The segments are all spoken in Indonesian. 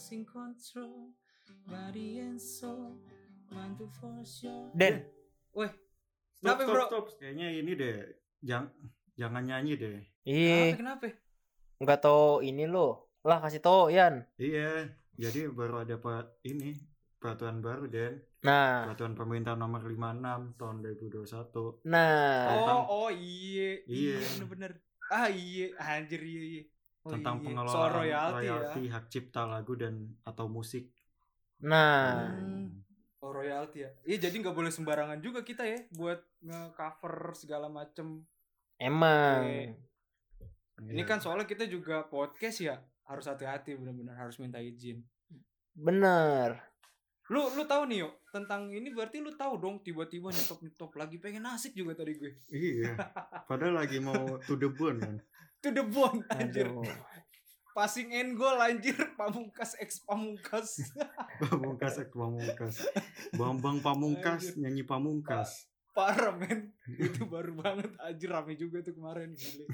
Losing control Body and soul Mind to force your Weh Stop, Kenapa, stop, bro? stop. Kayaknya ini deh. Jang, jangan nyanyi deh. ih, Kenapa kenapa? nggak tau ini lo. Lah kasih tau Yan. Iya, jadi baru ada pak ini peraturan baru Den. Nah, Peraturan pemerintah nomor 56 tahun 2021. nah, Tentang- Oh, oh iya. Iya. bener-bener. Ah iya, anjir iya iya. Oh, tentang iya. pengelolaan Soal royalti, royalti, ya. hak cipta lagu dan atau musik. nah. Hmm. Oh royalti ya. Iya jadi nggak boleh sembarangan juga kita ya buat nge-cover segala macem. Emang. Ini Iya. kan soalnya kita juga podcast ya. Harus hati-hati benar-benar harus minta izin. Bener. Lu lu tahu nih yo tentang ini berarti lu tahu dong tiba-tiba nyetop nyetop lagi pengen asik juga tadi gue. Iya. Padahal lagi mau to the bone kan. To the bone anjir. Aduh. Passing and goal anjir pamungkas ex pamungkas. Pamungkas ek pamungkas. Bambang pamungkas nyanyi pamungkas. Parah men Itu baru banget Anjir rame juga tuh kemarin Gile.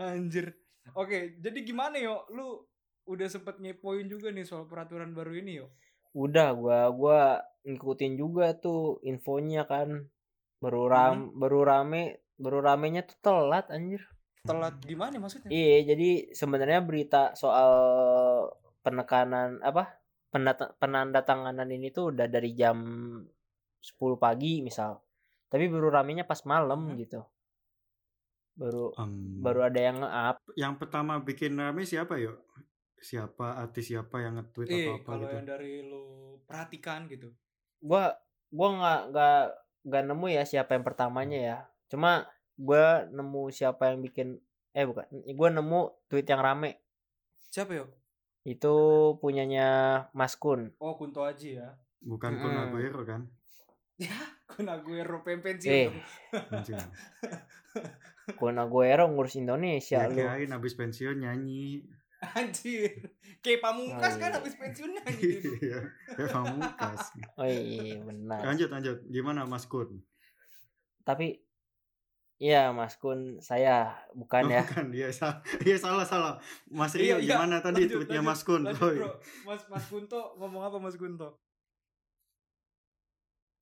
Anjir Oke jadi gimana yo Lu udah sempet ngepoin juga nih soal peraturan baru ini yo Udah gua gua ngikutin juga tuh infonya kan. Baru ram baru rame baru ramenya tuh telat anjir. Telat gimana maksudnya? Iya, jadi sebenarnya berita soal penekanan apa? Pendat- penandatanganan ini tuh udah dari jam 10 pagi misal. Tapi baru ramenya pas malam Hmm. gitu. Baru Em, baru ada yang nge-up. yang pertama bikin rame siapa yuk? Siapa artis siapa yang nge-tweet Eh atau apa kalau gitu? yang dari lu perhatikan gitu Gua gua nggak nggak nggak nemu ya siapa yang pertamanya ya. Cuma gua nemu siapa yang bikin eh bukan. Gua nemu tweet yang rame. Siapa yo? Itu punyanya Mas Kun. Oh Kunto Aji ya Bukan Mm. Kun Aguero kan? Ya Kun Aguero pensiun Eh. dong. Anjing. Kun Aguero ngurus Indonesia Ya lu. kirain habis pensiun nyanyi. Anjir Kayak pamungkas Oh, kan iya. habis pensiun anjir Iya, kayak pamungkas. Oh iya benar. Lanjut lanjut. Gimana Mas Kun? Tapi iya Mas Kun saya bukan Oh, ya. Bukan, dia salah. Dia salah salah. Mas Iya, Rio iya. gimana tadi Lanjut, tweetnya lanjut, Mas Kun? Lanjut Oh, bro Mas, Mas Kunto ngomong apa Mas Kunto?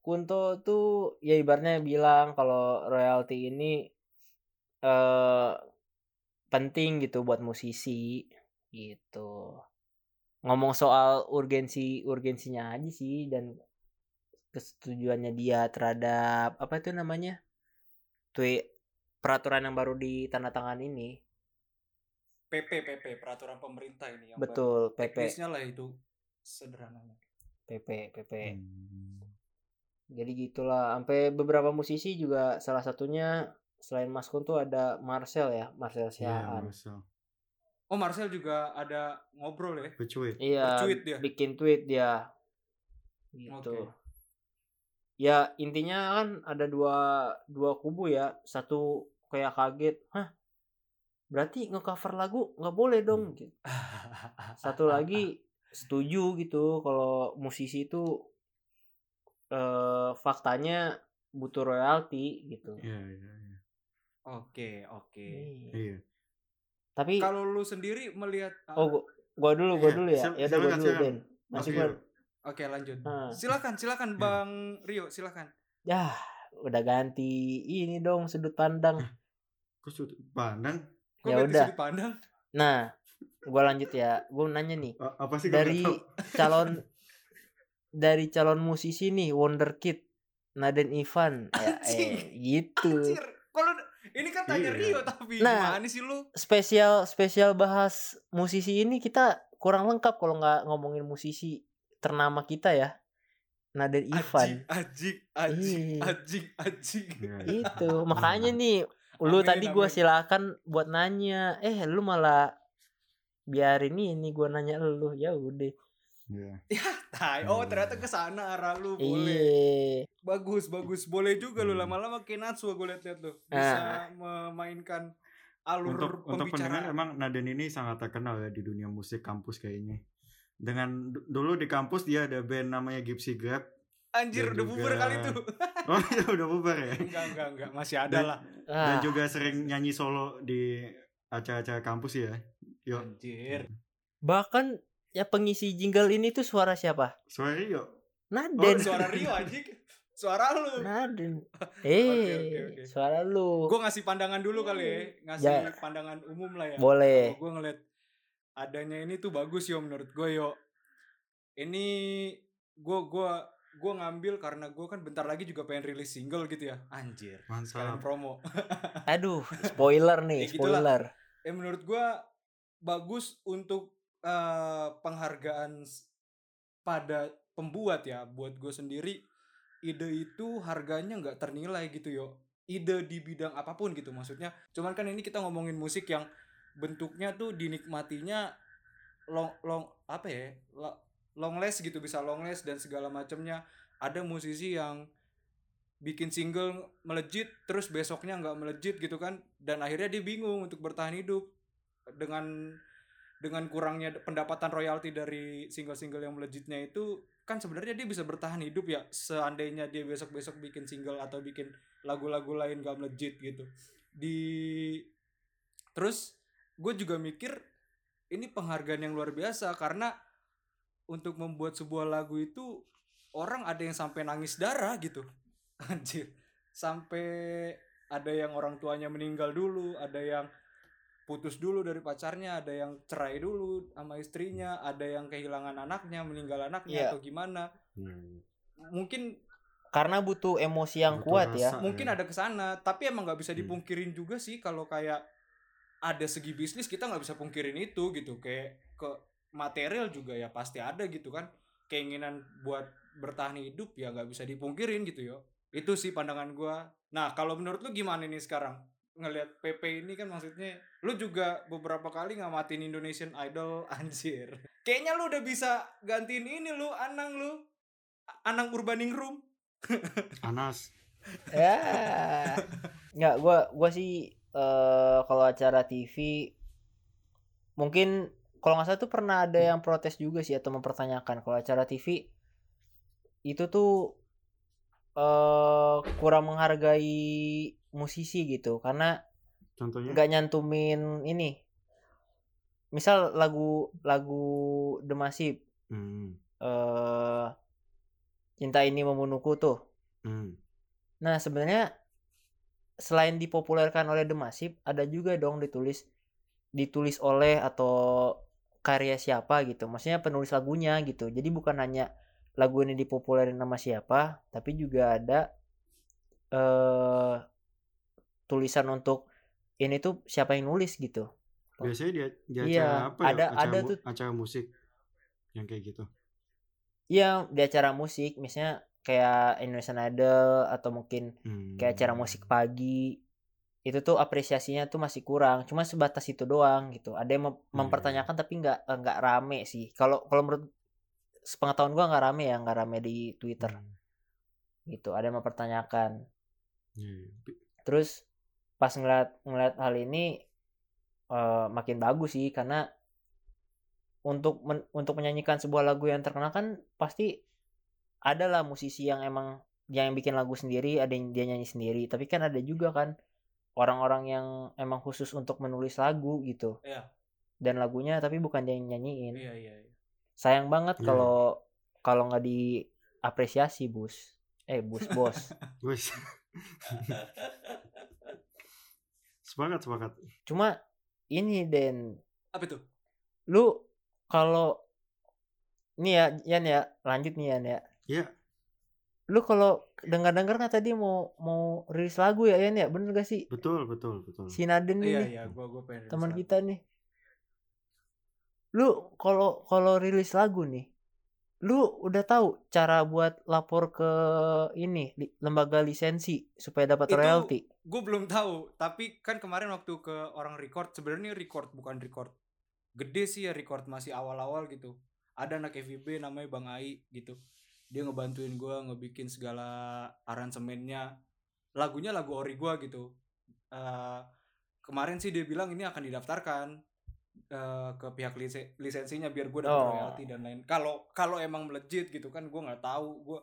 Kunto tuh ya ibaratnya bilang kalau royalti ini eh penting gitu buat musisi gitu. Ngomong soal urgensi urgensinya aja sih dan kesetujuannya dia terhadap apa itu namanya? Tweet peraturan yang baru ditandatangan ini. PP PP peraturan pemerintah ini yang Betul, baru. PP Teknisnya lah itu sederhananya. PP PP. Hmm. Jadi gitulah. Sampai beberapa musisi juga salah satunya selain Mas Kun tuh ada Marcel ya, Marcel Iya, Siahaan. Marcel. Oh Marcel juga ada ngobrol ya? Bercuit. Iya, Bertweet dia? bikin tweet dia. Gitu. Oke. Ya intinya kan ada dua dua kubu ya. Satu kayak kaget, hah? Berarti ngecover lagu nggak boleh dong. Gitu. Satu lagi setuju gitu kalau musisi itu eh faktanya butuh royalti gitu. Iya, iya, iya. Oke oke. Iya. Iya. Tapi Kalau lu sendiri melihat oh gua, gua dulu, gua Iya, dulu ya. Ya udah gua silakan, dulu. Ben. Mas Nanti Rio. gua Oke lanjut. Nah. Silakan silakan Iya. Bang Rio silakan. ya udah ganti ini dong sudut pandang. Kok sudut pandang? Kok Ya udah. sudut pandang? Nah, gua lanjut ya. Gua nanya nih, A- Apa sih dari calon dari calon musisi nih Wonderkid, Naden Ivan, ya, eh, gitu. Anjir. Kalau ini kan tanya Iya. Rio tapi Nah. gimana sih lu? Spesial spesial bahas musisi ini kita kurang lengkap kalau nggak ngomongin musisi ternama kita ya. Naden Ivan. Ajik, ajik, Iya. ajik, ajik. Iya. Itu makanya nih lu Amin, tadi gua amin. silakan buat nanya, eh lu malah biarin ini gua nanya lu ya udah. Iya. Tai. Oh, ternyata ke sana arah lu. Boleh. Iya. Bagus, bagus. Boleh juga lu Hmm. lama-lama Kenatsu gue liat-liat tuh. Bisa memainkan alur Untuk untuk pendengar pembicaraan. emang Naden ini sangat terkenal ya di dunia musik kampus kayaknya. Dengan du- dulu di kampus dia ada band namanya Gypsy Grab. Anjir, dan udah juga- bubar kali tuh. Oh iya udah bubar ya. enggak, enggak, enggak. Masih ada Dan- lah. Dan Ah, juga sering nyanyi solo di acara-acara kampus ya. Yuk, Anjir. bahkan ya pengisi jingle ini tuh suara siapa? suara Rio. Oh, Naden. suara Rio anjing. Suara lu. Naden. Eh, oke, oke. suara lu. Gue ngasih pandangan dulu kali ya. Ngasih Ya. pandangan umum lah ya. Boleh. gue ngeliat adanya ini tuh bagus yo menurut gue yo. Ini gue gua gue ngambil karena gue kan bentar lagi juga pengen rilis single gitu ya. Anjir. Mantap. promo. Aduh, spoiler nih, Ya gitulah. spoiler. eh menurut gue bagus untuk eh, penghargaan pada pembuat ya buat gue sendiri ide itu harganya nggak ternilai gitu yo ide di bidang apa pun gitu maksudnya cuman kan ini kita ngomongin musik yang bentuknya tuh dinikmatinya long long apa ya long last gitu bisa long last dan segala macamnya. Ada musisi yang bikin single melejit terus besoknya nggak melejit gitu kan dan akhirnya dia bingung untuk bertahan hidup. Dengan dengan kurangnya pendapatan royalti dari single-single yang melejitnya itu kan sebenarnya dia bisa bertahan hidup ya seandainya dia besok-besok bikin single atau bikin lagu-lagu lain gak melejit gitu. Di terus gue juga mikir ini penghargaan yang luar biasa karena untuk membuat sebuah lagu itu orang ada yang sampai nangis darah gitu anjir sampai ada yang orang tuanya meninggal dulu ada yang putus dulu dari pacarnya ada yang cerai dulu sama istrinya ada yang kehilangan anaknya meninggal anaknya Iya. atau gimana Hmm. mungkin Karena butuh emosi yang Butuh kuat ya. rasa. mungkin ya. ada ke sana tapi emang nggak bisa Hmm. dipungkirin juga sih kalau kayak ada segi bisnis kita nggak bisa pungkirin itu gitu. Kayak ke material juga ya pasti ada gitu kan. Keinginan buat bertahan hidup ya nggak bisa dipungkirin gitu yo. Itu sih pandangan gua. Nah kalau menurut lu gimana nih sekarang? Ngelihat PP ini kan maksudnya lu juga beberapa kali ngamatin Indonesian Idol anjir. Kayaknya lu udah bisa gantiin ini lu Anang lu. Anang Urbaning Room. Anas. Ya. Nggak, gua gua sih eh kalau acara TV mungkin kalau nggak salah tuh pernah ada yang protes juga sih atau mempertanyakan kalau acara TV itu tuh eh kurang menghargai musisi gitu karena Contohnya? nggak nyantumin ini misal lagu lagu The Massive Hmm. eh cinta ini membunuhku tuh Hmm. Nah, sebenarnya selain dipopulerkan oleh The Massive, ada juga dong ditulis ditulis oleh atau karya siapa gitu. Maksudnya penulis lagunya gitu. Jadi bukan hanya lagu ini dipopulerin nama siapa, tapi juga ada eh tulisan untuk ini tuh siapa yang nulis gitu. Biasanya dia di acara Iya, apa ya? ada- acara, ada tuh. acara musik yang kayak gitu. Iya, di acara musik misalnya kayak Indonesian Idol atau mungkin Hmm. kayak acara musik pagi itu tuh apresiasinya tuh masih kurang cuma sebatas itu doang gitu ada yang mem- Iya. mempertanyakan tapi nggak nggak rame sih kalau kalau menurut sepengetahuan gua nggak rame ya nggak rame di Twitter Hmm. gitu ada yang mempertanyakan. Pi- terus pas ngeliat ngeliat hal ini eh, makin bagus sih karena untuk men- untuk menyanyikan sebuah lagu yang terkenal kan pasti ada lah musisi yang emang yang bikin lagu sendiri ada yang dia nyanyi sendiri tapi kan ada juga kan orang-orang yang emang khusus untuk menulis lagu gitu Iya. dan lagunya tapi bukan dia yang nyanyiin iya iya iya. sayang banget Iya. kalau kalau nggak diapresiasi bus eh bus bos Wes. sepakat sepakat. cuma ini Den apa itu lu kalau nih ya Yan ya lanjut nih Yan ya Iya. lu kalau dengar-dengar kan tadi mau mau rilis lagu ya Yan ya? Bener gak sih? Betul betul betul. si Naden iya ini iya gua gua pengen teman kita nih. Lu kalau kalau rilis lagu nih lu udah tahu cara buat lapor ke ini lembaga lisensi supaya dapat Itu- royalti? gue belum tahu tapi kan kemarin waktu ke orang record sebenarnya record bukan record. Gede sih ya record masih awal-awal gitu. Ada anak FIB namanya Bang Ai gitu dia ngebantuin gue ngebikin segala aransemennya. Lagunya lagu ori gue gitu. Eh, kemarin sih dia bilang ini akan didaftarkan eh, ke pihak lise- lisensinya biar gue dapat Oh. royalti dan lain kalau kalau emang melejit gitu kan gue nggak tahu. Gue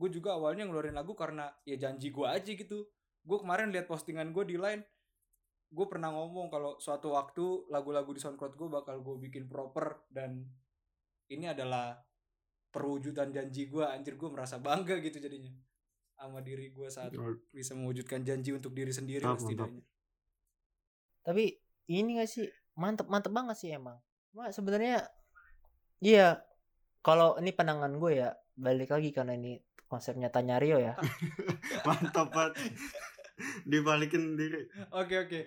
gue juga awalnya ngeluarin lagu karena ya janji gue aja gitu. Gue kemarin lihat postingan gue di line gue pernah ngomong kalau suatu waktu lagu-lagu di SoundCloud gue bakal gue bikin proper dan ini adalah perwujudan janji gue anjir gue merasa bangga gitu jadinya sama diri gue saat bisa mewujudkan janji untuk diri sendiri Mantap, mantap. setidaknya Tapi ini gak sih mantep mantep banget sih emang. Cuma sebenarnya iya kalau ini pandangan gue ya balik lagi karena ini konsepnya tanya Rio ya. mantap banget dibalikin diri oke oke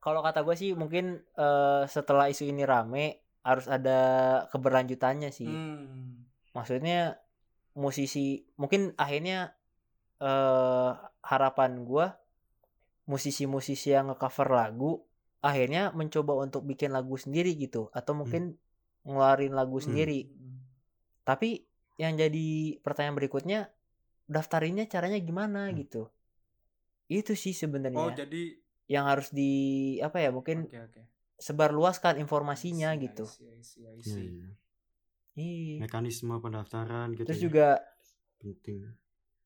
Kalau kata gue sih mungkin eh, setelah isu ini rame harus ada keberlanjutannya sih. Hmm. Maksudnya musisi mungkin akhirnya eh harapan gua musisi-musisi yang nge-cover lagu akhirnya mencoba untuk bikin lagu sendiri gitu atau mungkin ngeluarin lagu Hmm. sendiri. Tapi yang jadi pertanyaan berikutnya daftarinnya caranya gimana Hmm. gitu. Itu sih oh sebenarnya jadi yang harus di apa ya mungkin oke oke sebarluaskan informasinya I see, gitu. I see, I see, I Iya, see. iya. Iya. mekanisme pendaftaran gitu Terus ya. juga penting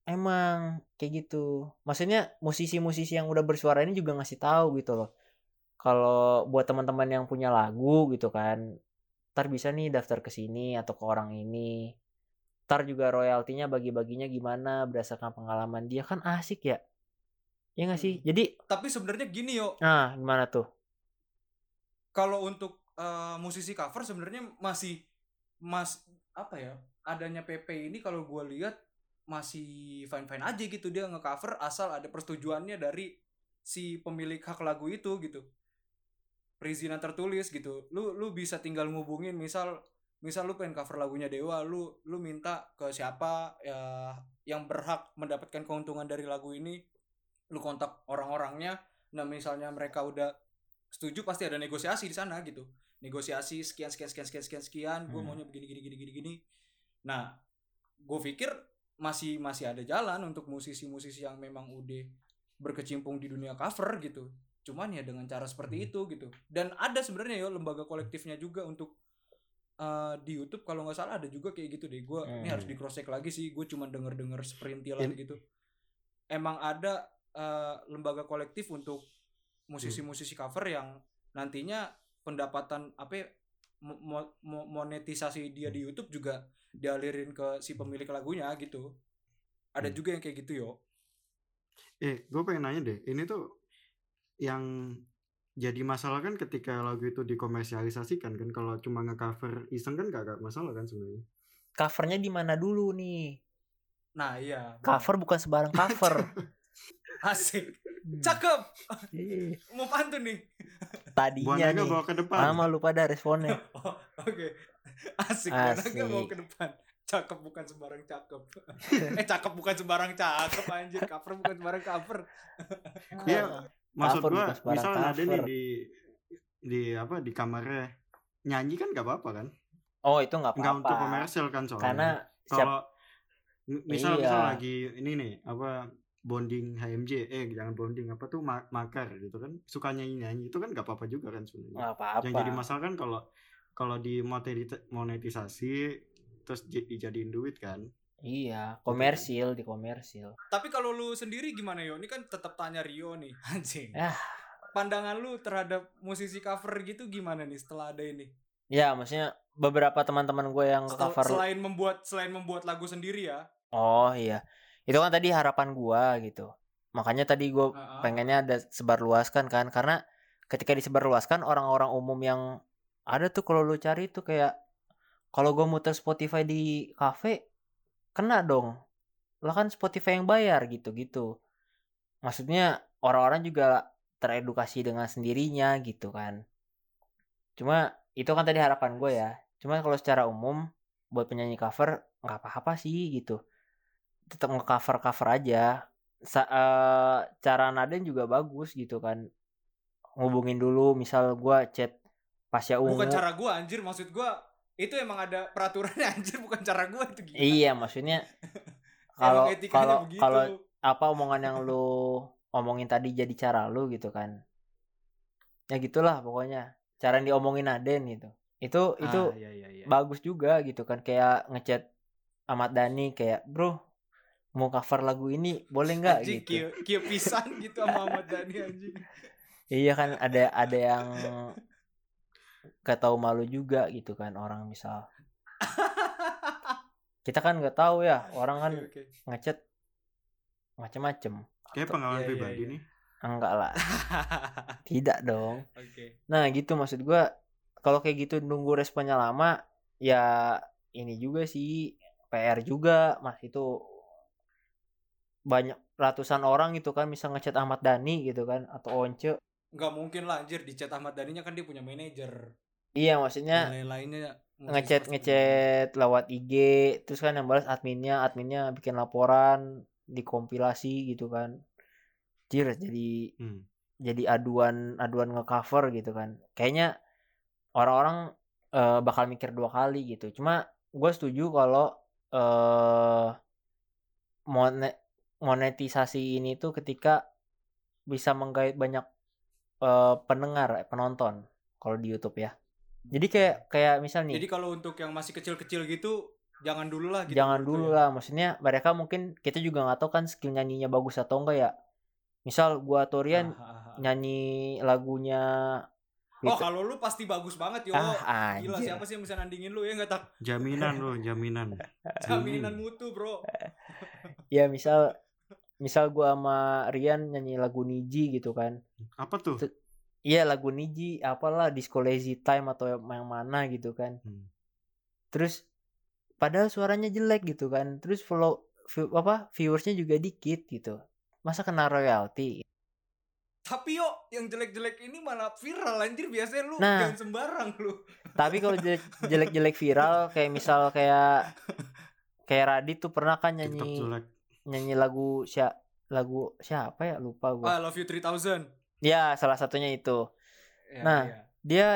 Emang kayak gitu. Maksudnya musisi-musisi yang udah bersuara ini juga ngasih tahu gitu loh. Kalau buat teman-teman yang punya lagu gitu kan, ntar bisa nih daftar ke sini atau ke orang ini. Ntar juga royaltinya bagi-baginya gimana berdasarkan pengalaman dia kan asik ya. Ya nggak sih? Hmm. Jadi, tapi sebenarnya gini yo nah gimana tuh? kalau untuk eh, musisi cover sebenarnya masih mas apa ya adanya PP ini kalau gue lihat masih fine fine aja gitu dia ngecover asal ada persetujuannya dari si pemilik hak lagu itu gitu. Perizinan tertulis gitu. Lu lu bisa tinggal ngubungin misal misal lu pengen cover lagunya Dewa lu lu minta ke siapa ya yang berhak mendapatkan keuntungan dari lagu ini lu kontak orang-orangnya. Nah misalnya mereka udah setuju pasti ada negosiasi di sana gitu negosiasi sekian sekian sekian sekian sekian sekian gue Hmm. maunya begini gini gini gini gini nah gue pikir masih masih ada jalan untuk musisi-musisi yang memang udah berkecimpung di dunia cover gitu cuman ya dengan cara seperti Hmm. itu gitu dan ada sebenarnya ya lembaga kolektifnya juga untuk eh, di YouTube kalau nggak salah ada juga kayak gitu deh gue ini Hmm. harus di cross check lagi sih gue cuma denger denger seperintilan In- gitu emang ada eh, lembaga kolektif untuk musisi-musisi cover yang nantinya pendapatan apa ya, mo- mo- mo- monetisasi dia di YouTube juga dialirin ke si pemilik lagunya gitu. Ada Hmm. juga yang kayak gitu yo. eh gue pengen nanya deh ini tuh yang jadi masalah kan ketika lagu itu dikomersialisasikan kan kalau cuma ngecover iseng kan gak, gak masalah kan sebenarnya Covernya di mana dulu nih? Nah iya. Cover bukan sembarang cover. Asik. Cakep. Ih, Mau pantun nih. Tadinya nih. bawa ke depan Lama lupa dah responnya. Oh, Oke. Asik. Asik. Asik. mau ke depan. Cakep bukan sembarang cakep. eh cakep bukan sembarang cakep anjir. Cover bukan sembarang cover. Iya, maksud Cover gua misal ada nih di di apa di kamarnya nyanyi kan gak apa-apa kan Oh itu nggak nggak untuk apa-apa. komersial kan soalnya Karena siap kalau misal misal Iya. lagi ini nih apa bonding HMJ eh jangan bonding apa tuh ma- makar gitu kan suka nyanyi nyanyi itu kan gak apa-apa juga kan sebenarnya nggak apa-apa. yang jadi masalah kan kalau kalau di monetisasi terus di- dijadiin duit kan Iya, komersil di komersil. Tapi kalau lu sendiri gimana yo? Ini kan tetap tanya Rio nih, anjing. Ah. Pandangan lu terhadap musisi cover gitu gimana nih setelah ada ini? Ya, maksudnya beberapa teman-teman gue yang Setel- cover. selain membuat selain membuat lagu sendiri ya. Oh iya, itu kan tadi harapan gua gitu. Makanya tadi gue Heeh. pengennya ada sebarluaskan kan, karena ketika disebarluaskan orang-orang umum yang ada tuh kalau lu cari tuh kayak kalau gue muter Spotify di cafe kena dong. Lah kan Spotify yang bayar gitu-gitu. Maksudnya orang-orang juga teredukasi dengan sendirinya gitu kan. Cuma itu kan tadi harapan gue ya. Cuma kalau secara umum buat penyanyi cover nggak apa-apa sih gitu. Tetap nge-cover cover aja. Sa- eh, cara Naden juga bagus gitu kan. Ngubungin dulu misal gua chat Pasya Ungu. Bukan cara gua anjir, maksud gua itu emang ada peraturannya anjir bukan cara gua itu gila. Iya, maksudnya kalau kalau kalau apa omongan yang lu omongin tadi jadi cara lu gitu kan. Ya gitulah pokoknya. Cara yang diomongin Aden gitu. Itu itu Ah, iya, iya, iya. bagus juga gitu kan kayak ngechat Ahmad Dhani kayak, "Bro, mau cover lagu ini boleh nggak?" Gitu. kia, kia pisan gitu sama Ahmad Dhani anjing. Iya kan ada ada yang gak tahu malu juga gitu kan orang misal. Kita kan nggak tahu ya, orang kan Oke, oke. ngechat macem-macem. Kayak pengalaman Iya, iya, pribadi iya. nih. Enggak lah, tidak dong. Oke. Nah gitu maksud gua kalau kayak gitu nunggu responnya lama ya ini juga sih PR juga mas itu banyak ratusan orang gitu kan bisa ngechat Ahmad Dhani gitu kan atau Once. Nggak mungkin lah anjir di chat Ahmad Dhani kan dia punya manajer. iya maksudnya Dan lain-lainnya musisi ngechat ngechat lewat IG terus kan yang balas adminnya adminnya bikin laporan dikompilasi gitu kan. Jir jadi Hmm. jadi aduan aduan ngecover gitu kan. Kayaknya orang-orang eh, bakal mikir dua kali gitu. Cuma gue setuju kalau eh mone- monetisasi ini tuh ketika bisa menggait banyak eh, pendengar eh, penonton kalau di YouTube ya jadi kayak kayak misal nih Jadi kalau untuk yang masih kecil-kecil gitu jangan dulu lah gitu. jangan dulu lu ya. lah maksudnya mereka mungkin kita juga nggak tahu kan skill nyanyinya bagus atau enggak ya misal gua Torian Ah, ah, ah. nyanyi lagunya Oh Wit- kalau lu pasti bagus banget yo. ah Gila anjir siapa sih yang bisa nandingin lu ya nggak tak Jaminan loh, jaminan. jaminan mutu bro. ya misal misal gua sama Rian nyanyi lagu Niji gitu kan Apa tuh? Iya lagu Niji apalah Disco Lazy Time atau yang mana gitu kan Hmm. terus padahal suaranya jelek gitu kan terus follow view- apa viewersnya juga dikit gitu masa kena royalti Tapi yo yang jelek-jelek ini malah viral anjir biasanya lu Nah. jangan sembarang lu. tapi kalau jelek jelek viral kayak misal kayak kayak Radit tuh pernah kan TikTok nyanyi jelek. Nyanyi lagu siapa lagu siapa ya lupa gua I love you 3000. ya salah satunya itu Ya, Nah. iya. dia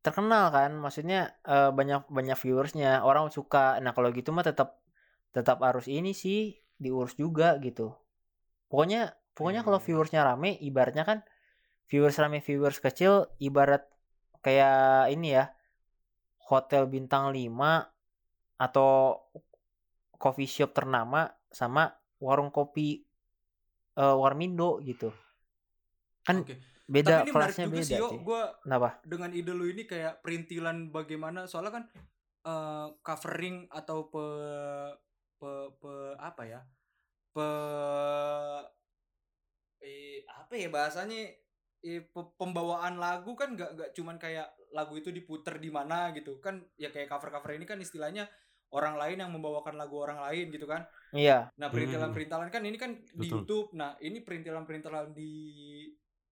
terkenal kan maksudnya eh, banyak banyak viewersnya orang suka nah kalau gitu mah tetap tetap harus ini sih diurus juga gitu pokoknya pokoknya Iya, kalau iya. viewersnya rame ibaratnya kan viewers rame viewers kecil ibarat kayak ini ya hotel bintang 5 atau coffee shop ternama sama warung kopi eh, Warmindo gitu kan Oke. beda Tapi ini kelasnya juga beda sih yo. Gua kenapa dengan ide lu ini kayak perintilan bagaimana soalnya kan eh, covering atau pe, pe pe apa ya pe eh, apa ya bahasanya eh, pe- pembawaan lagu kan gak gak cuman kayak lagu itu diputer di mana gitu kan ya kayak cover cover ini kan istilahnya orang lain yang membawakan lagu orang lain gitu kan iya Nah perintilan-perintilan kan ini kan di Betul. YouTube. Nah ini perintilan-perintilan di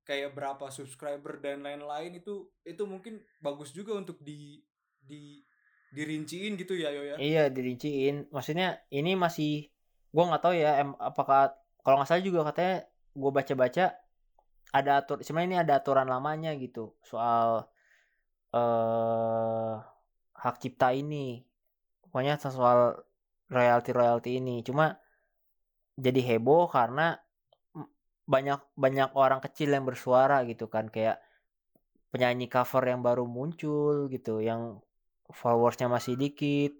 kayak berapa subscriber dan lain-lain itu itu mungkin bagus juga untuk di di dirinciin gitu ya yo ya. Iya dirinciin. Maksudnya ini masih gua nggak tahu ya em, apakah kalau nggak salah juga katanya gua baca-baca ada atur sebenarnya ini ada aturan lamanya gitu soal eh hak cipta ini. Pokoknya soal royalti royalti ini. Cuma jadi heboh karena banyak banyak orang kecil yang bersuara gitu kan kayak penyanyi cover yang baru muncul gitu yang followersnya masih dikit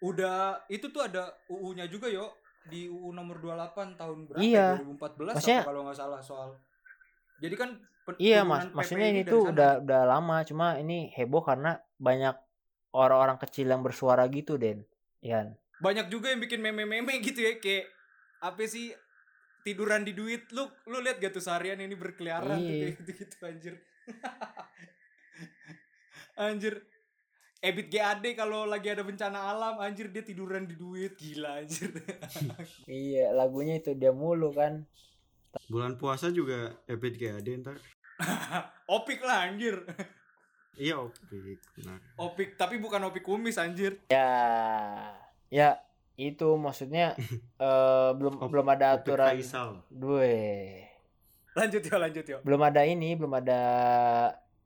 Udah itu tuh ada UU-nya juga yo di UU nomor 28 tahun berapa? Iya. ya? 2014 Maksudnya- kalau nggak salah soal. Jadi kan Iya mas, maksudnya ini dari tuh sana udah gitu. udah lama, cuma ini heboh karena banyak orang-orang kecil yang bersuara gitu, Den. Yan. banyak juga yang bikin meme-meme gitu ya kayak apa sih tiduran di duit lu lu lihat gak tuh seharian ini berkeliaran tuh Iya. kayak gitu gitu anjir anjir Ebit GAD kalau lagi ada bencana alam anjir dia tiduran di duit gila anjir Iya, lagunya itu dia mulu kan. Bulan puasa juga Ebit GAD ntar. opik lah anjir Iya, opik. Benar. opik tapi bukan opik kumis anjir Ya, ya itu maksudnya eh, belum Op- belum ada Opik aturan. Faisal. Duh, lanjut ya lanjut ya belum ada ini, belum ada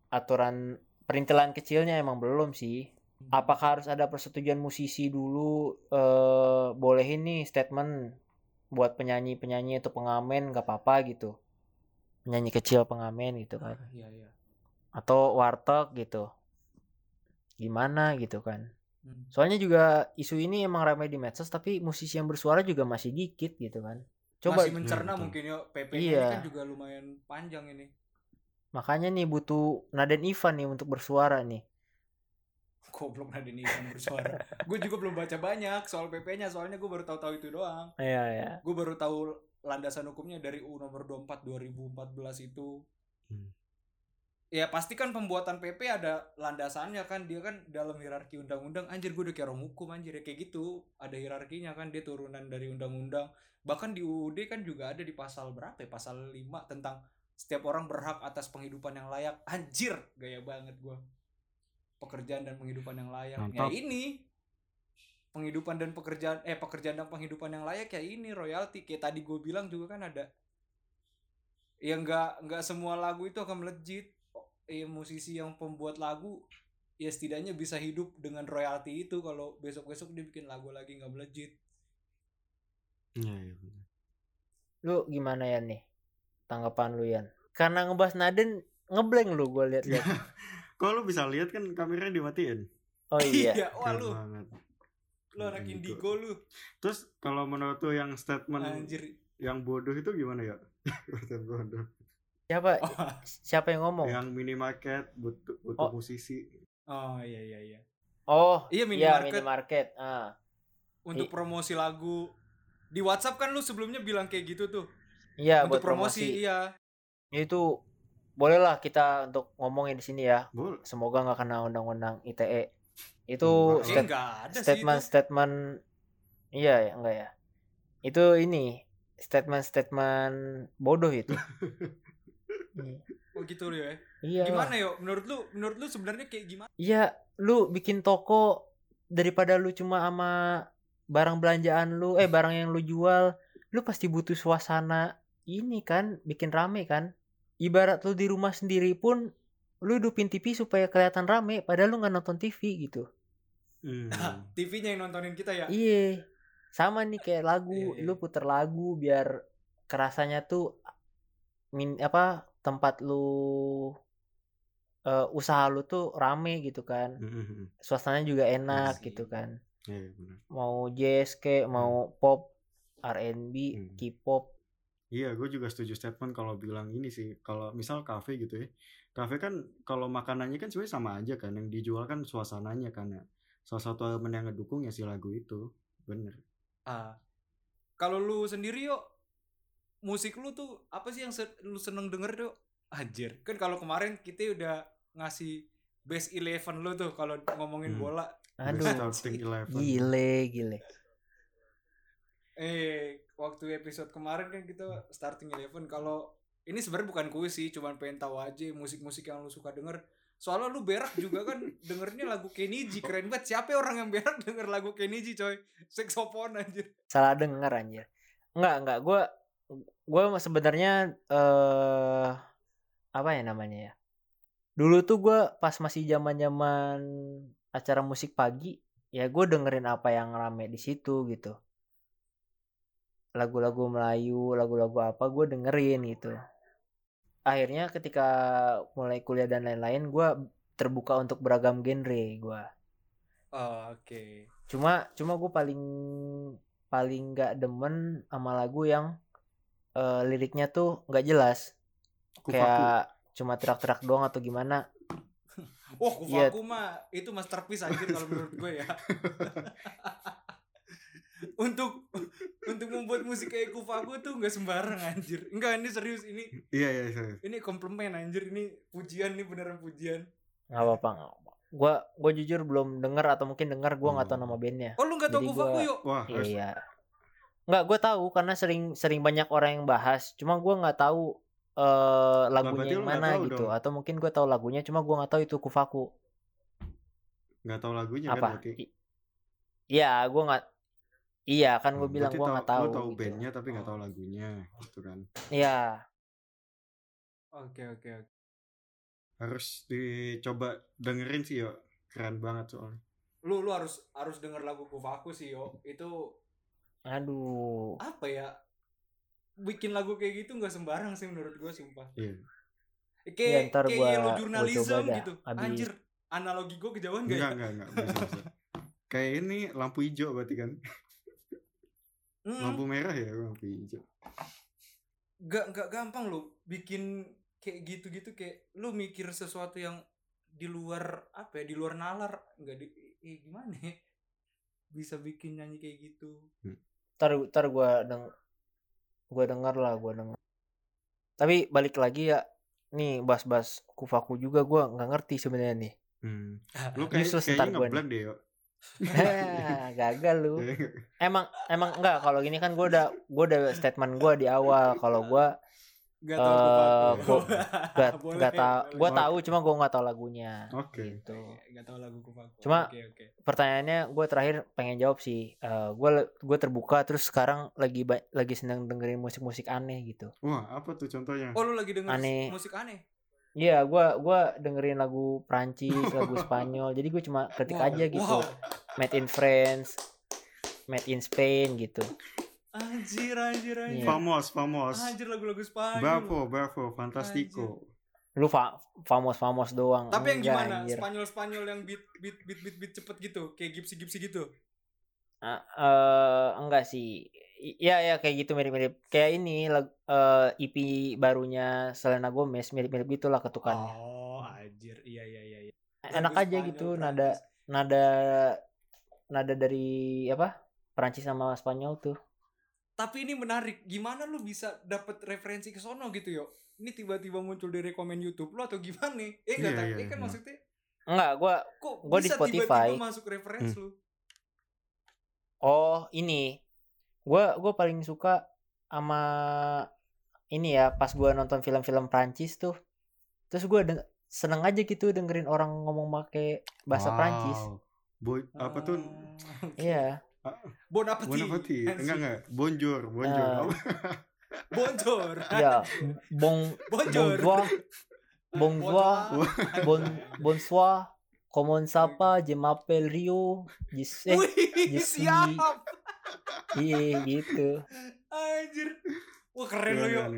aturan perintilan kecilnya emang belum sih. apakah harus ada persetujuan musisi dulu eh boleh ini statement buat penyanyi-penyanyi atau pengamen nggak apa-apa gitu penyanyi kecil pengamen gitu kan Ah, iya iya atau warteg gitu. Gimana gitu kan. Hmm. soalnya juga isu ini emang ramai di medsos tapi musisi yang bersuara juga masih dikit gitu kan. Coba masih mencerna betul. mungkin ya PP Iya. ini kan juga lumayan panjang ini. Makanya nih butuh Naden Ivan nih untuk bersuara nih. Goblok Nadine Ivan bersuara. Gue juga belum baca banyak soal PP-nya soalnya gue baru tahu-tahu itu doang. Iya ya gue baru tahu landasan hukumnya dari U nomor 24 2014 itu. Hmm. Ya pasti kan pembuatan PP ada landasannya kan. Dia kan dalam hierarki undang-undang anjir gue udah kayak orang hukum anjir ya kayak gitu. Ada hierarkinya kan dia turunan dari undang-undang. Bahkan di UUD kan juga ada di pasal berapa ya? Pasal 5 tentang setiap orang berhak atas penghidupan yang layak. Anjir gaya banget gue pekerjaan dan penghidupan yang layak. Mantap. ya ini. Penghidupan dan pekerjaan eh pekerjaan dan penghidupan yang layak ya ini royalti. Kayak tadi gue bilang juga kan ada. Ya nggak nggak semua lagu itu akan melejit eh musisi yang pembuat lagu ya setidaknya bisa hidup dengan royalti itu kalau besok besok dia bikin lagu lagi nggak melejit Iya, iya. benar. lu gimana ya nih tanggapan lu Yan karena ngebahas Naden ngeblank lu gue lihat-lihat Kok lu bisa lihat kan kameranya dimatiin? oh iya wah Keren lu banget. lu Keren indigo lu Terus kalau menurut lu yang statement anjir yang bodoh itu gimana ya? Bodoh. Siapa? Oh, siapa yang ngomong? Yang minimarket butuh butuh Oh. musisi. oh iya iya iya. Oh iya iya minimarket. minimarket. Ah. Untuk I- promosi lagu. Di WhatsApp kan lu sebelumnya bilang kayak gitu tuh. Iya untuk buat promosi, promosi, iya. Itu bolehlah kita untuk ngomongin di sini ya. Boleh. semoga nggak kena undang-undang ITE itu Enggak. eh, stat- enggak ada statement sih itu. statement iya ya enggak ya. Itu ini statement statement bodoh itu. Iya. oh gitu lu ya? Iya. Gimana yo? Menurut lu menurut lu sebenarnya kayak gimana? Iya lu bikin toko daripada lu cuma sama barang belanjaan lu eh barang yang lu jual lu pasti butuh suasana ini kan bikin rame kan? Ibarat lu di rumah sendiri pun lu hidupin TV supaya kelihatan rame padahal lu nggak nonton TV gitu. Hmm. TV-nya yang nontonin kita ya? Iya. Sama nih kayak lagu, Iya, iya. lu puter lagu biar kerasanya tuh min apa tempat lu eh, usaha lu tuh rame gitu kan. Hmm, hmm, hmm. Suasananya juga enak sih. gitu kan. Iya, iya, benar. Mau jazz kayak mau pop, R&B, Hmm. K-pop. Iya, gue juga setuju statement kalau bilang ini sih. Kalau misal kafe gitu ya, kafe kan kalau makanannya kan sebenarnya sama aja kan. Yang dijual kan suasananya kan ya. Salah satu elemen yang ngedukung ya si lagu itu. Bener. Ah. Kalau lu sendiri yuk musik lu tuh apa sih yang se- lu seneng denger yuk? Anjir. Kan kalau kemarin kita udah ngasih best 11 lu tuh kalau ngomongin Hmm. bola. Best Aduh, starting eleven. gile, gile. Eh, waktu episode kemarin kan kita starting 11 kalau ini sebenarnya bukan kuis sih, cuman pengen tahu aja musik-musik yang lu suka denger. Soalnya lu berak juga kan dengernya lagu Keniji keren banget. Siapa orang yang berak denger lagu Keniji coy? Saxophone anjir. Salah denger anjir. Enggak, enggak. Gua gua sebenarnya eh apa ya namanya ya? Dulu tuh gua pas masih zaman-zaman acara musik pagi, ya gue dengerin apa yang rame di situ gitu. Lagu-lagu Melayu, lagu-lagu apa gue dengerin gitu. Akhirnya ketika mulai kuliah dan lain-lain, gua terbuka untuk beragam genre gua. Oh, Oke. cuma cuma gue paling paling nggak demen sama lagu yang eh, liriknya tuh nggak jelas Kufaku. kayak cuma terak-terak doang atau gimana Wah, Iya. Kufaku mah itu masterpiece anjir kalau menurut gue ya. untuk untuk membuat musik kayak Kufaku tuh nggak sembarang anjir. Enggak, ini serius ini Iya, iya, iya. ini komplimen anjir ini pujian nih beneran pujian. nggak apa-apa nggak apa gue gue jujur belum denger atau mungkin denger gue nggak tahu Hmm. nama bandnya Oh, lu nggak tahu Kufaku gua- yuk? Wah, iya harus iya nggak gue tahu karena sering sering banyak orang yang bahas cuma gue nggak tahu eh lagunya yang mana tahu gitu dong. atau mungkin gue tahu lagunya cuma gue nggak tahu itu kufaku nggak tahu lagunya apa kan berarti. I- iya gue nggak iya kan gue Oh, bilang gue nggak tahu Lu tahu gitu. bandnya tapi nggak tahu lagunya, gitu kan. iya Oke, oke, oke. Harus dicoba dengerin sih yo. keren banget soalnya Lu lu harus harus denger lagu Kufaku sih yo. Itu Aduh. apa ya? Bikin lagu kayak gitu nggak sembarang sih menurut gue sumpah. iya Kayak Ya, kayak gua- yellow gua gitu. abis. Anjir, analogi gue kejauhan gak enggak ya? enggak enggak bisa, bisa. kayak ini lampu hijau berarti kan Hmm, lampu merah ya lampu hijau Gak gak gampang lo bikin kayak gitu-gitu kayak lu mikir sesuatu yang di luar apa ya di luar nalar nggak di eh, gimana ya? bisa bikin nyanyi kayak gitu Ntar ntar gua deng gua denger lah, gua denger. Tapi balik lagi ya nih bas-bas kufaku juga gua nggak ngerti sebenarnya nih. hmm. lu kayak Useless kayaknya ngeblank deh yo Hah, gagal lu. Emang emang enggak kalau gini kan gua udah gua udah statement gua di awal kalau gua Gak tau Eh, Kufaku. gua- gak Boleh, gak tahu gua Oh. tahu cuma gua nggak tahu lagunya Oke. gitu. Gak tau lagu Kufaku. Cuma- Oke, oke. Pertanyaannya gue terakhir pengen jawab sih. Eh gue gue terbuka terus sekarang lagi lagi seneng dengerin musik-musik aneh gitu. wah apa tuh contohnya Oh lu lagi denger Aneh. musik aneh? Iya, gua gua dengerin lagu Prancis, lagu Spanyol. Jadi gue cuma ketik Wow, aja gitu. wow. Made in France, made in Spain gitu. Anjir, anjir, anjir. Iya. famos famos Anjir lagu-lagu Spanyol. Bravo, bravo, fantastico. Lu fa famos famos doang. Tapi yang Enggak, gimana? anjir. Spanyol-Spanyol yang beat beat beat beat beat cepet gitu, kayak gipsy-gipsy gitu. Ah, eh, enggak sih. Iya ya kayak gitu mirip-mirip. Kayak ini lag- eh, EP barunya Selena Gomez mirip-mirip gitulah ketukannya. Oh, anjir. Iya, iya, iya, iya. Enak Lagu aja Spanyol, gitu Prancis. nada nada nada dari apa? Perancis sama Spanyol tuh. Tapi ini menarik. Gimana lu bisa dapet referensi ke sono gitu, yo? Ini tiba-tiba muncul di rekomen YouTube lu atau gimana? Eh, enggak Iya, tahu. iya, Eh, kan iya. maksudnya Enggak, gua kok Gua di bisa Spotify. tiba-tiba masuk referensi lu? oh ini. Gua gua paling suka sama ini ya pas gua nonton film-film Prancis tuh. Terus gua deng- seneng aja gitu dengerin orang ngomong make bahasa Wow. Prancis. Boy, apa tuh? Oke. Iya. Bon appetit. Bon appetit. Enggak enggak. Bonjour, bonjour. Apa? Bonjour. Ya, bon Bonjour. bonjour. Bonjour. Bon bonsoir. Comment ça va? Je m'appelle Rio. Je sais. Je suis- siap. Iya gitu. Anjir. Wah, keren yo. keren.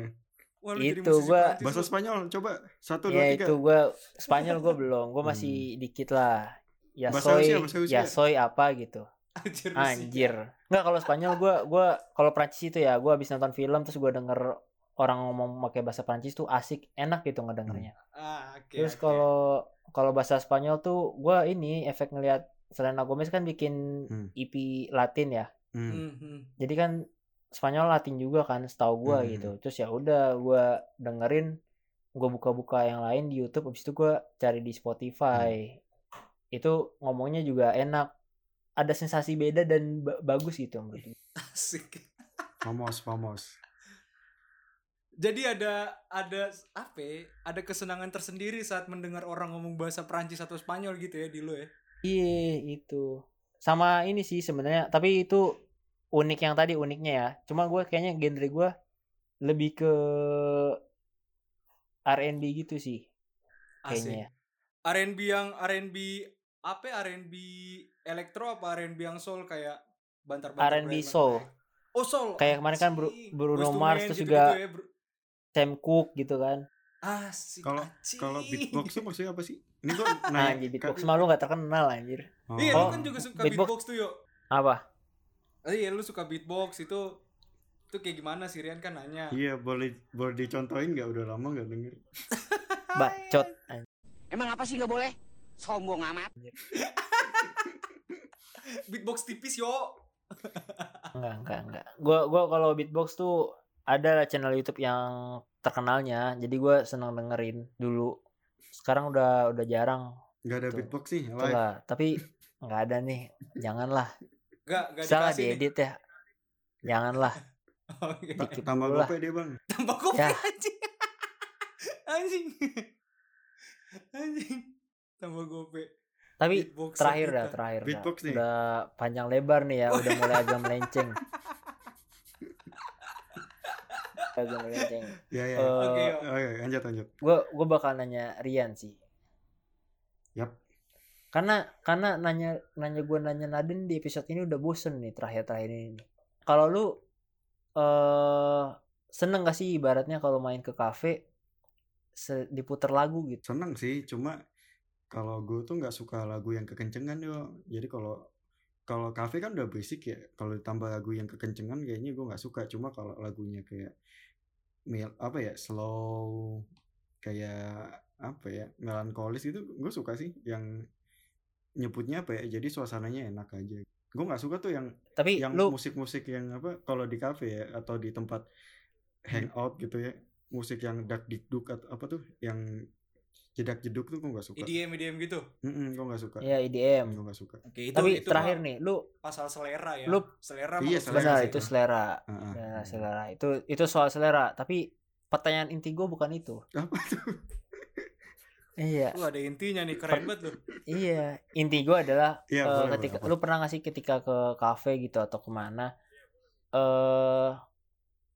Wah, Itu, gua- Bahasa. Spanyol coba. Satu, Ya dua, tiga. itu gua Spanyol gua belum. Gua masih dikit lah. Ya Bahasa soy, ya soy apa gitu. Anjir. lu Anjir. Enggak kalau Spanyol gua gua kalau Prancis itu ya gua habis nonton film terus gua denger orang ngomong pakai bahasa Prancis tuh asik, enak gitu ngedengernya. sih. Ah, oke. Terus kalau kalau bahasa Spanyol tuh gua ini efek ngelihat Selena Gomez kan bikin Hmm. EP Latin ya. Hmm. Hmm, hmm. Jadi kan Spanyol Latin juga kan setahu gua Hmm. gitu. Terus ya udah gua dengerin gua buka-buka yang lain di YouTube habis itu gua cari di Spotify. Itu ngomongnya juga enak. Ada sensasi beda dan ba- bagus gitu menurut gua. Asik. Famos, famos. Jadi ada ada apa? ya, Ada kesenangan tersendiri saat mendengar orang ngomong bahasa Prancis atau Spanyol gitu ya di lu ya. Iya, itu. Sama ini sih sebenarnya, tapi itu unik yang tadi uniknya ya. Cuma gue kayaknya genre gue lebih ke R&B gitu sih kayaknya. ya. R&B yang R&B apa ya? R&B elektro apa R&B yang soul kayak bantar-bantar R&B soul. Oh soul. Kayak kemarin kan Bru-. Bruno Mars terus gitu-gitu juga- ya, Bru- Sam Cooke gitu kan. Asik. Kalau kalau beatbox tuh maksudnya apa sih? Ini gua nanya. Anjir beatbox mah lu gak terkenal anjir. Oh. Iya, lu Oh, kan juga suka beatbox. beatbox, tuh, yuk. Apa? Iya, lu suka beatbox itu itu kayak gimana sih Rian kan nanya. Iya, boleh boleh dicontohin nggak? Udah lama nggak denger. Bacot. anjir. Emang apa sih nggak boleh? Sombong amat. Beatbox tipis, yo. Enggak, enggak, enggak. Gua gua kalau beatbox tuh ada channel YouTube yang terkenalnya. Jadi gua seneng dengerin dulu. Sekarang udah udah jarang Nggak ada Tuh. beatbox sih, live. Itulah, tapi nggak ada nih. Janganlah. Enggak, enggak Salah diedit ya. Janganlah. Oke. Ta- Dikit Tambah gope dia, Bang. Tambah kopi Ya. anjing. anjing. anjing. Tambah gope. Tapi Beatboxer terakhir kita. dah, terakhir dah. Beatbox nih. Udah panjang lebar nih ya, udah mulai agak melenceng. agak melenceng. Ya ya. Eh, Oke, yo. Oh, iya, lanjut lanjut. Gue gue bakal nanya Rian sih. Yap. karena karena nanya nanya gue nanya Naden di episode ini udah bosen nih terakhir terakhir ini kalau lu eh seneng gak sih ibaratnya kalau main ke kafe diputer lagu gitu seneng sih cuma kalau gue tuh nggak suka lagu yang kekencengan yo. Jadi kalau kalau kafe kan udah basic ya. Kalau ditambah lagu yang kekencengan kayaknya gue nggak suka. Cuma kalau lagunya kayak mel apa ya slow kayak apa ya melankolis itu gue suka sih. Yang nyebutnya apa ya jadi suasananya enak aja. Gue nggak suka tuh yang tapi yang lu musik-musik yang apa kalau di kafe ya atau di tempat hangout gitu ya. Musik yang dak dikduk atau apa tuh yang jedak jeduk tuh gue nggak suka IDM IDM gitu? Mm gue nggak suka? Ya EDM gue nggak suka? Oke itu tapi itu terakhir nih lu pasal selera ya. lu- selera Iya, selera itu Kak. selera. Heeh. Benar, selera. Itu itu soal selera. Tapi pertanyaan inti gue bukan itu. Apa tuh? Iya. Lu ada intinya nih keren banget lu. iya. Inti gue adalah Iya, eh, boleh, ketika boleh, lu pernah gak sih ketika ke kafe gitu atau ke mana eh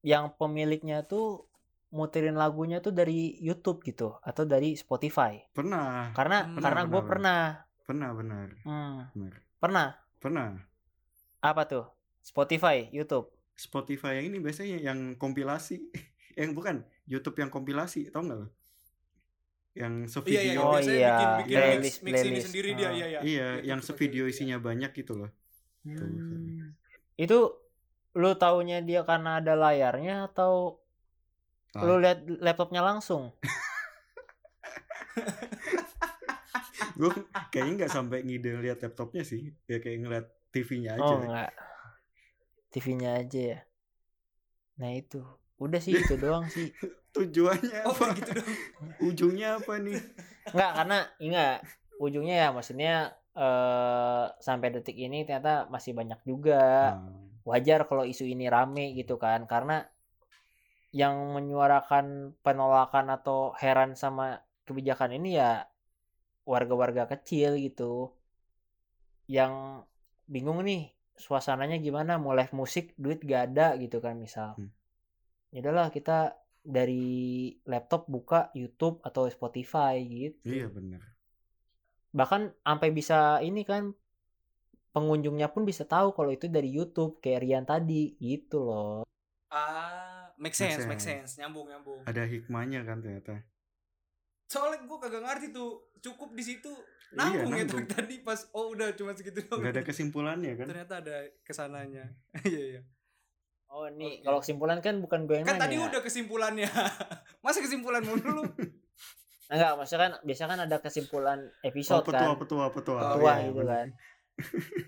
yang pemiliknya tuh muterin lagunya tuh dari YouTube gitu atau dari Spotify. Pernah. Karena Hmm, karena gue pernah. pernah. Benar. Hmm, benar. Pernah. Pernah. Apa tuh? Spotify YouTube. Spotify yang ini biasanya yang kompilasi. Yang bukan YouTube yang kompilasi tau nggak lo? Yang Iya iya, sevideo. yang Oh, biasanya iya, bikin bikin playlist, mix, mix ini playlist. sendiri dia. Ah. iya iya. iya Itu yang suka sevideo gitu, isinya banyak gitu loh. Tuh, Hmm. itu lu taunya dia karena ada layarnya atau Ah. lu lihat laptopnya langsung. Gue kayaknya nggak sampai ngide lihat laptopnya sih. Ya kayak ngeliat TV-nya aja. Oh enggak TV-nya aja ya? Nah itu. Udah sih itu doang sih. Tujuannya Oh apa? gitu dong. ujungnya apa nih? Enggak karena enggak ujungnya ya maksudnya eh sampai detik ini ternyata masih banyak juga. Ah, wajar kalau isu ini rame gitu kan karena yang menyuarakan penolakan atau heran sama kebijakan ini ya warga-warga kecil gitu. Yang bingung nih suasananya gimana? Mau live musik duit gak ada gitu kan misal. Hmm. ya udahlah kita dari laptop buka YouTube atau Spotify gitu. Iya bener. Bahkan sampai bisa ini kan pengunjungnya pun bisa tahu kalau itu dari YouTube kayak Rian tadi gitu loh. Ah, make Make sense, make sense. sense, nyambung nyambung. ada hikmahnya kan ternyata Soalnya gue kagak ngerti tuh cukup di situ Iya, nambung ya nambung. tadi pas oh udah cuma segitu doang. nggak ada kesimpulannya kan Ternyata ada ke sananya. Iya iya. oh nih Oke. kalau kesimpulan kan bukan gue yang Kan nanya tadi udah kesimpulannya. Masa kesimpulan mulu dulu? enggak maksudnya kan biasa kan ada kesimpulan episode apa tuh kan apa tuh apa tuh Oh, iya, gitu bener. kan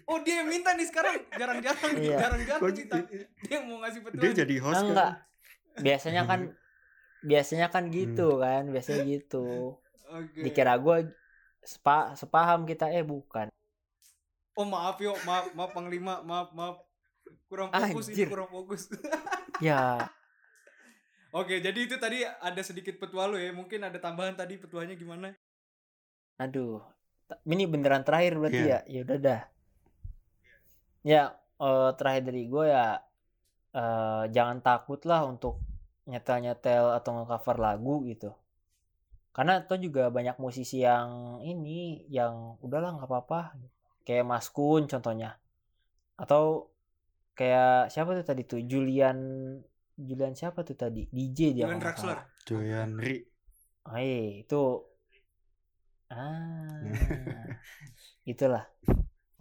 Oh dia yang minta nih sekarang jarang-jarang Iya. jarang-jarang Kok kita. j- Dia mau ngasih petuan. dia jadi host Ah, enggak kan biasanya kan biasanya kan gitu kan biasanya gitu Oke. dikira gue sepa, sepaham kita eh bukan Oh maaf yo, maaf maaf Panglima, maaf maaf. Kurang fokus ini Anjir. kurang fokus. ya Oke, jadi itu tadi ada sedikit petua lo ya. Mungkin ada tambahan tadi petuanya gimana? aduh ini beneran terakhir berarti Iya. ya ya udah dah ya eh, terakhir dari gue ya eh, jangan takut lah untuk nyetel-nyetel atau nge-cover lagu gitu. Karena tuh juga banyak musisi yang ini yang udahlah nggak apa-apa. Kayak Mas Kun contohnya. Atau kayak siapa tuh tadi tuh? Julian Julian siapa tuh tadi? DJ dia Julian Draxler. Julian Ri. Oh iya, itu. Ah. Itulah.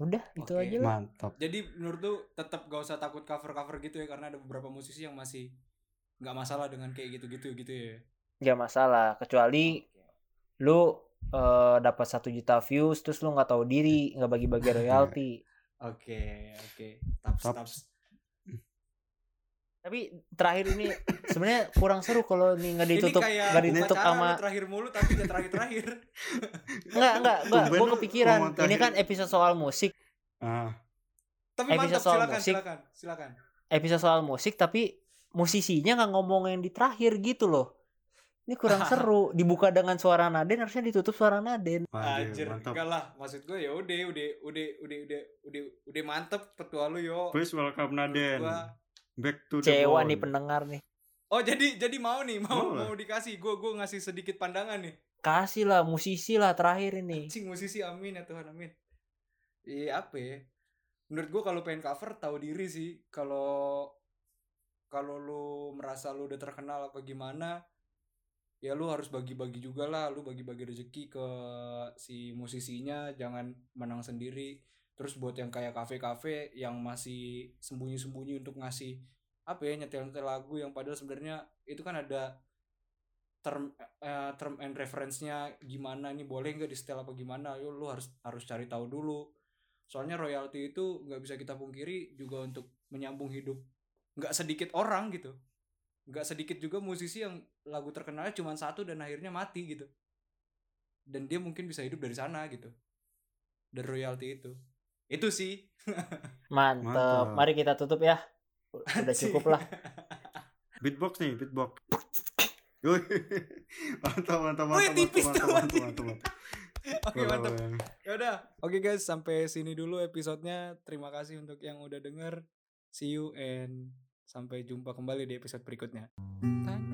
Udah, itu Oke. aja lah. mantap Jadi menurut lu tetap gak usah takut cover-cover gitu ya karena ada beberapa musisi yang masih nggak masalah dengan kayak gitu-gitu gitu ya. Gak masalah, kecuali lu eh, dapat satu juta views terus lu nggak tahu diri, nggak bagi-bagi royalti. Oke, oke. Taps, Taps. taps. Tapi terakhir ini sebenarnya kurang seru kalau nih nggak ditutup Ini nggak ditutup sama terakhir mulu tapi gak terakhir-terakhir. Enggak, enggak, enggak. Tumben Gue kepikiran. Ini kan terakhir. episode soal musik. Ah tapi Episode mantap soal silakan, musik. silakan, silakan. Episode soal musik tapi musisinya nggak ngomong yang di terakhir gitu loh. Ini kurang seru. Dibuka dengan suara Naden harusnya ditutup suara Naden. Anjir, enggak lah. Maksud gue ya udah, udah, udah, udah, udah, udah, udah mantep petua lu yo. please welcome Naden Gua- back to the Cewa bone. nih pendengar nih. Oh jadi jadi mau nih mau Mau mau dikasih gue gue ngasih sedikit pandangan nih. Kasih lah musisi lah terakhir ini. Cing musisi amin ya Tuhan amin. Iya apa ya? Menurut gue kalau pengen cover tahu diri sih. Kalau kalau lu merasa lu udah terkenal apa gimana, ya lu harus bagi-bagi juga lah. Lu bagi-bagi rezeki ke si musisinya, jangan menang sendiri. Terus buat yang kayak kafe-kafe yang masih sembunyi-sembunyi untuk ngasih apa ya nyetel-nyetel lagu yang padahal sebenarnya itu kan ada term eh, term and reference-nya gimana nih boleh nggak di setel apa gimana Yo, lu harus harus cari tahu dulu soalnya royalti itu nggak bisa kita pungkiri juga untuk menyambung hidup nggak sedikit orang gitu nggak sedikit juga musisi yang lagu terkenalnya cuma satu dan akhirnya mati gitu dan dia mungkin bisa hidup dari sana gitu dari royalti itu itu sih Mantep. Mantap. Mari kita tutup ya. Udah cukup lah. Beatbox nih, beatbox. Mantap, mantap, mantap, mantap, mantap, mantap, mantap. Oke Boleh, mantap ya udah oke guys sampai sini dulu episodenya. Terima kasih untuk yang udah denger. See you and sampai jumpa kembali di episode berikutnya. Tanya